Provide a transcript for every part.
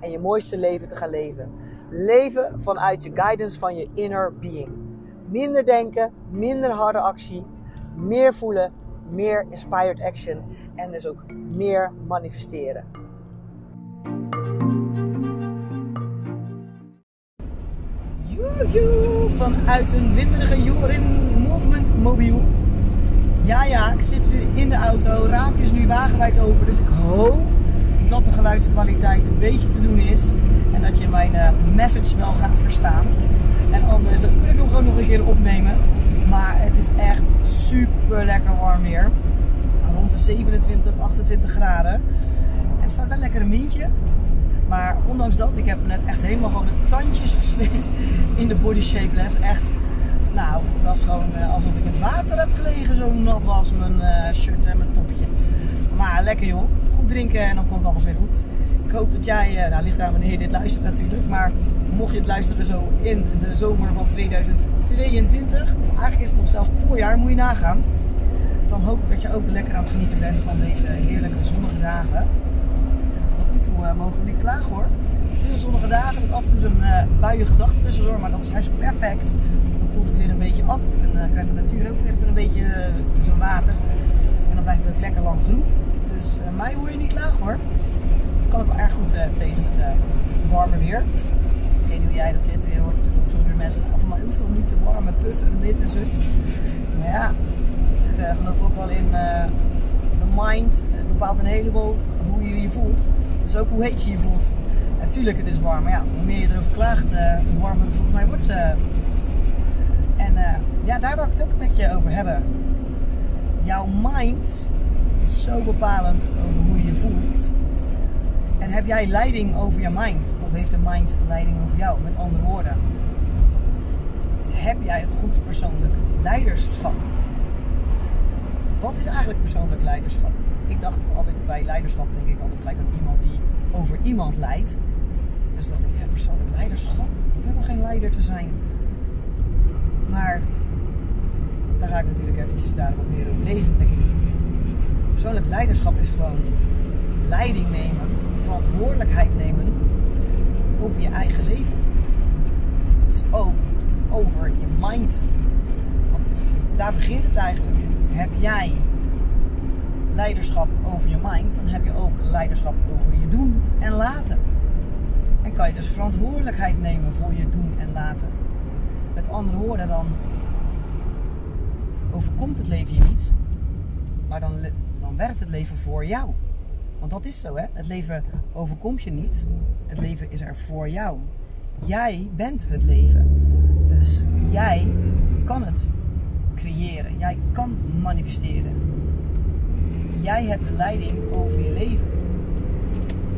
en je mooiste leven te gaan leven. Leven vanuit je guidance van je inner being. Minder denken, minder harde actie, meer voelen, meer inspired action en dus ook meer manifesteren. Joejoe, vanuit een winderige Jorin Movement Mobiel. Ja, ja, ik zit weer in de auto. Raampjes nu wagenwijd open. Dus ik hoop dat de geluidskwaliteit een beetje te doen is. En dat je mijn uh, message wel gaat verstaan. En anders wil ik hem gewoon nog een keer opnemen. Maar het is echt super lekker warm weer. Rond de 27, 28 graden. En er staat wel lekker een windje. Maar ondanks dat, ik heb net echt helemaal gewoon de tandjes gesleed in de body shapeless. Echt, nou, het was gewoon uh, alsof ik in het water heb gelegen. Zo nat was mijn uh, shirt en mijn topje. Lekker joh. Goed drinken en dan komt alles weer goed. Ik hoop dat jij, uh, nou ligt aan wanneer je dit luistert natuurlijk. Maar mocht je het luisteren zo in de zomer van 2022. Eigenlijk is het nog zelfs voorjaar, moet je nagaan. Dan hoop ik dat je ook lekker aan het genieten bent van deze heerlijke zonnige dagen uh, mogen we niet klagen hoor. Veel zonnige dagen met af en toe zo'n uh, buiige dag tussendoor, maar dat is juist perfect. Dan koelt het weer een beetje af en uh, krijgt de natuur ook weer een beetje zo'n water. En dan blijft het ook lekker lang groen. Dus mij hoor je niet klagen hoor. Kan ik wel erg goed tegen het warme weer. Ik weet niet hoe jij dat zit. Je hoort natuurlijk ook sommige mensen, nou, hoeft het niet te warm puffen en dit en zus. Maar ja, ik geloof ook wel in de mind. Bepaalt een heleboel hoe je je voelt. Dus ook hoe heet je je voelt. Natuurlijk, het is warm, maar ja, hoe meer je erover klaagt, hoe warmer het volgens mij wordt. En ja, daar wil ik het ook met je over hebben. Jouw mind zo bepalend over hoe je je voelt. En heb jij leiding over je mind? Of heeft de mind leiding over jou? Met andere woorden, heb jij goed persoonlijk leiderschap? Wat is eigenlijk persoonlijk leiderschap? ik dacht altijd bij leiderschap, denk ik altijd gelijk aan iemand die over iemand leidt. Dus dacht ik, ja, persoonlijk leiderschap. Ik helemaal geen leider te zijn. Maar daar ga ik natuurlijk eventjes daar wat meer over lezen. Persoonlijk leiderschap is gewoon leiding nemen, verantwoordelijkheid nemen over je eigen leven. Dus ook over je mind. Want daar begint het eigenlijk. Heb jij leiderschap over je mind, dan heb je ook leiderschap over je doen en laten. En kan je dus verantwoordelijkheid nemen voor je doen en laten. Met andere woorden, dan overkomt het leven je niet, maar dan werkt het leven voor jou. Want dat is zo, hè? Het leven overkomt je niet. Het leven is er voor jou. Jij bent het leven. Dus jij kan het creëren. Jij kan manifesteren. Jij hebt de leiding over je leven.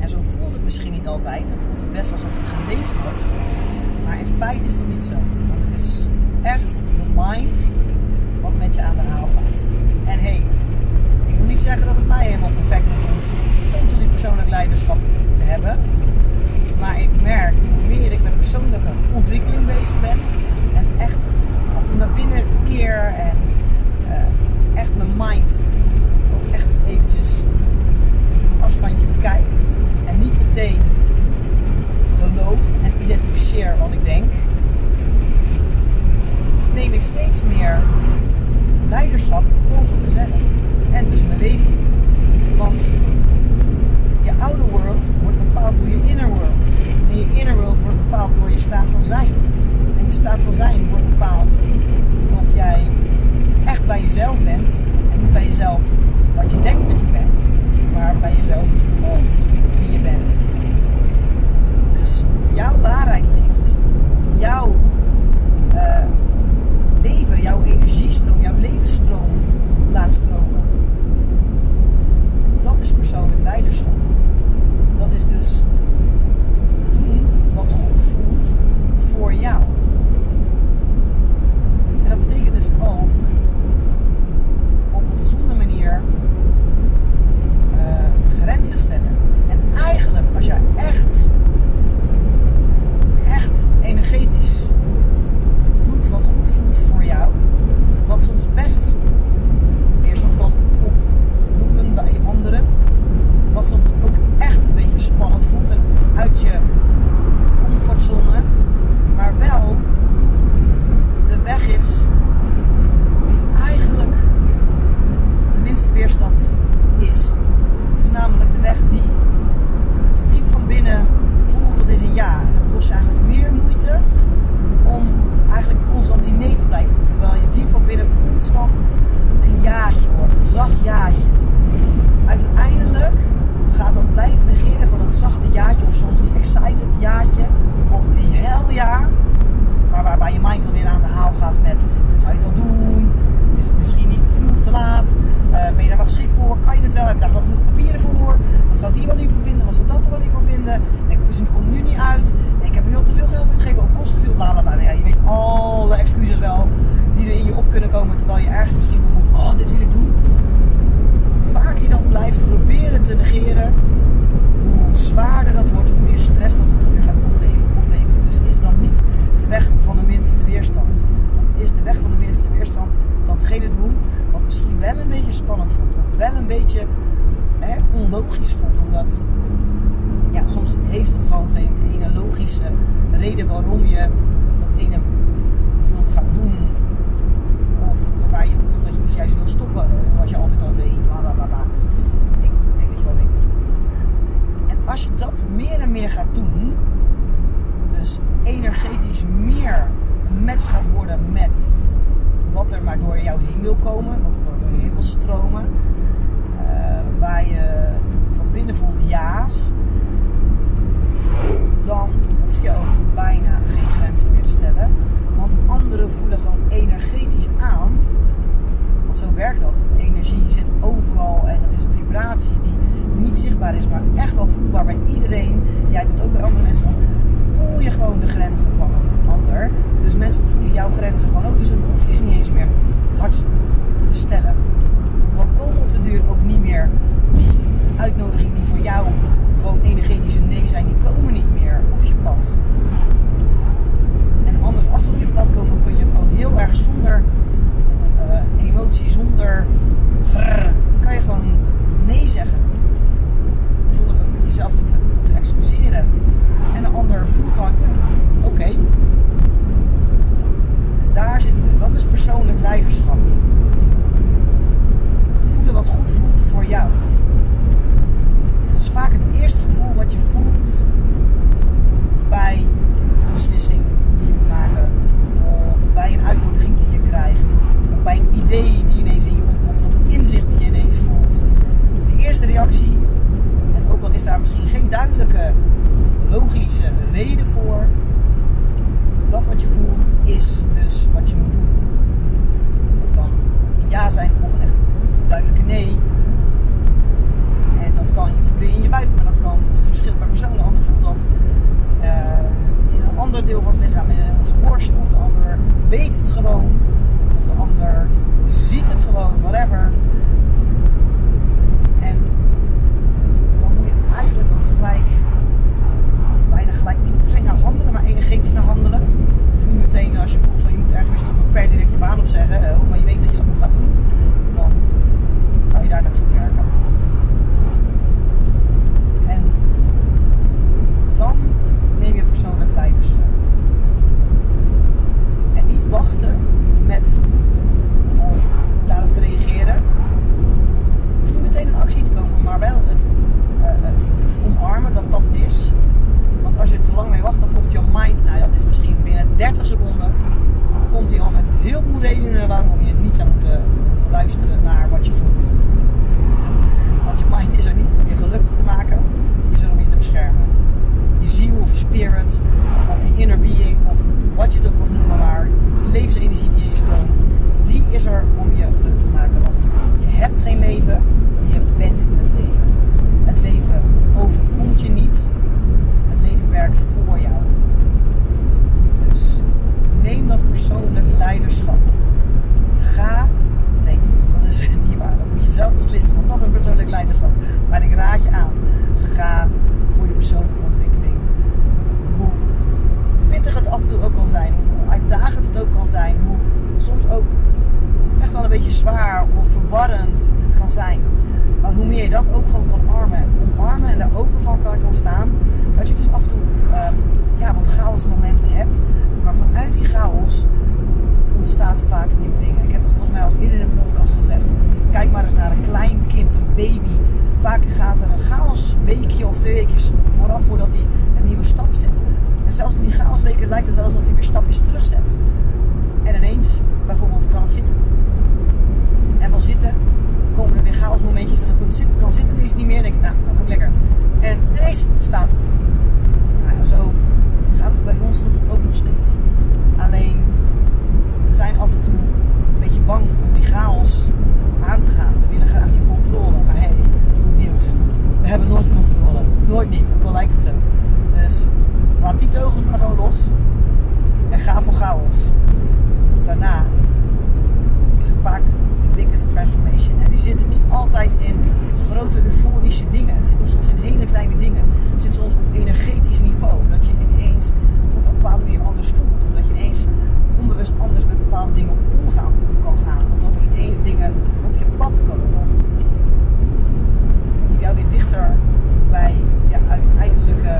En zo voelt het misschien niet altijd. En voelt het best alsof je geleefd wordt. Maar in feite is dat niet zo. Want het is echt de mind wat met je aan de haal gaat. En hey, wil niet zeggen dat het mij helemaal perfect lukt om totally persoonlijk leiderschap te hebben. Maar ik merk hoe meer ik met persoonlijke ontwikkeling bezig ben. En echt en toe naar binnen keer en uh, echt mijn mind echt eventjes een afstandje bekijk en niet meteen geloof en identificeer wat ik denk, neem ik steeds meer leiderschap over mezelf en dus mijn leven. Want je outer world wordt bepaald door je inner world. En je inner world wordt bepaald door je staat van zijn. En je wordt bepaald of jij echt bij jezelf bent en niet bij jezelf wat je denkt dat je bent, maar bij jezelf voelt wie je bent. Dus jouw waarheid leeft, jouw uh, leven, jouw energiestroom, jouw levensstroom laat stromen. Dat is persoonlijk leiderschap. Dat is dus doen wat goed beetje onlogisch voelt. Omdat ja, soms heeft het gewoon geen ene logische reden waarom je dat ene wilt gaan doen. Of waar je, dat je iets juist wil stoppen eh, wat je altijd al deed. Bla bla bla. Ik denk dat je wel denkt. En als je dat meer en meer gaat doen, dus energetisch meer een match gaat worden met wat er maar door jou heen wil komen, wat er door je heen wil stromen weet het gewoon. Of de ander ziet het gewoon, whatever. En dan moet je eigenlijk gelijk, bijna gelijk, niet per se naar handelen, maar energetisch naar handelen. Of niet meteen als je voelt van je moet ergens mee stoppen, per direct je baan opzeggen. Oh, maar je weet 30 seconden komt hij al met heel veel redenen waarom je niet zou moeten eh, luisteren naar wat je voelt. Want je mind is er niet om je gelukkig te maken, die is er om je te beschermen. Je ziel of je spirit, of je inner being, of wat je het ook mag noemen, maar de levensenergie die in je stroomt, die is er om je gelukkig te maken. Want je hebt geen leven, zit het niet altijd in grote euforische dingen. Het zit soms in hele kleine dingen. Het zit soms op energetisch niveau. Dat je ineens op een bepaalde manier anders voelt. Of dat je ineens onbewust anders met bepaalde dingen omgaan kan gaan. Of dat er ineens dingen op je pad komen. Om jou weer dichter bij je uiteindelijke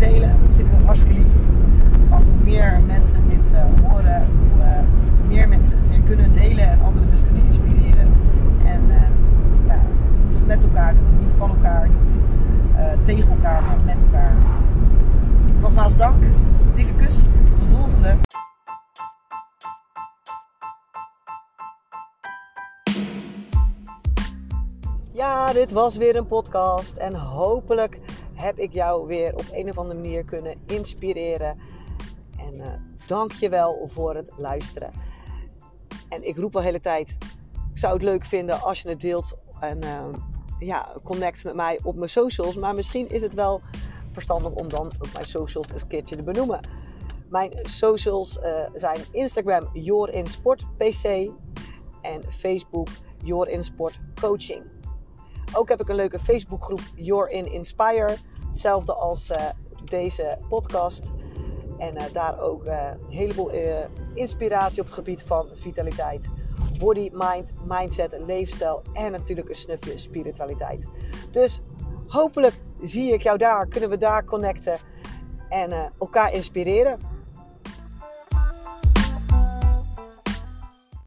delen, vind ik het hartstikke lief. Want hoe meer mensen dit uh, horen, hoe uh, meer mensen het weer kunnen delen en anderen dus kunnen inspireren. En ja, we met elkaar doen, niet van elkaar, niet tegen elkaar, maar met elkaar. Nogmaals dank, dikke kus en tot de volgende. Ja, dit was weer een podcast en hopelijk heb ik jou weer op een of andere manier kunnen inspireren. En uh, dank je wel voor het luisteren. En ik roep al de hele tijd, ik zou het leuk vinden als je het deelt en uh, ja, connect met mij op mijn socials. Maar misschien is het wel verstandig om dan op mijn socials een keertje te benoemen. Mijn socials uh, zijn Instagram JorinSportPC en Facebook Jorinsport Coaching. Ook heb ik een leuke Facebookgroep You're in Inspire. Hetzelfde als uh, deze podcast. En uh, daar ook uh, een heleboel inspiratie op het gebied van vitaliteit. Body, mind, mindset, leefstijl en natuurlijk een snufje spiritualiteit. Dus hopelijk zie ik jou daar, kunnen we daar connecten en elkaar inspireren.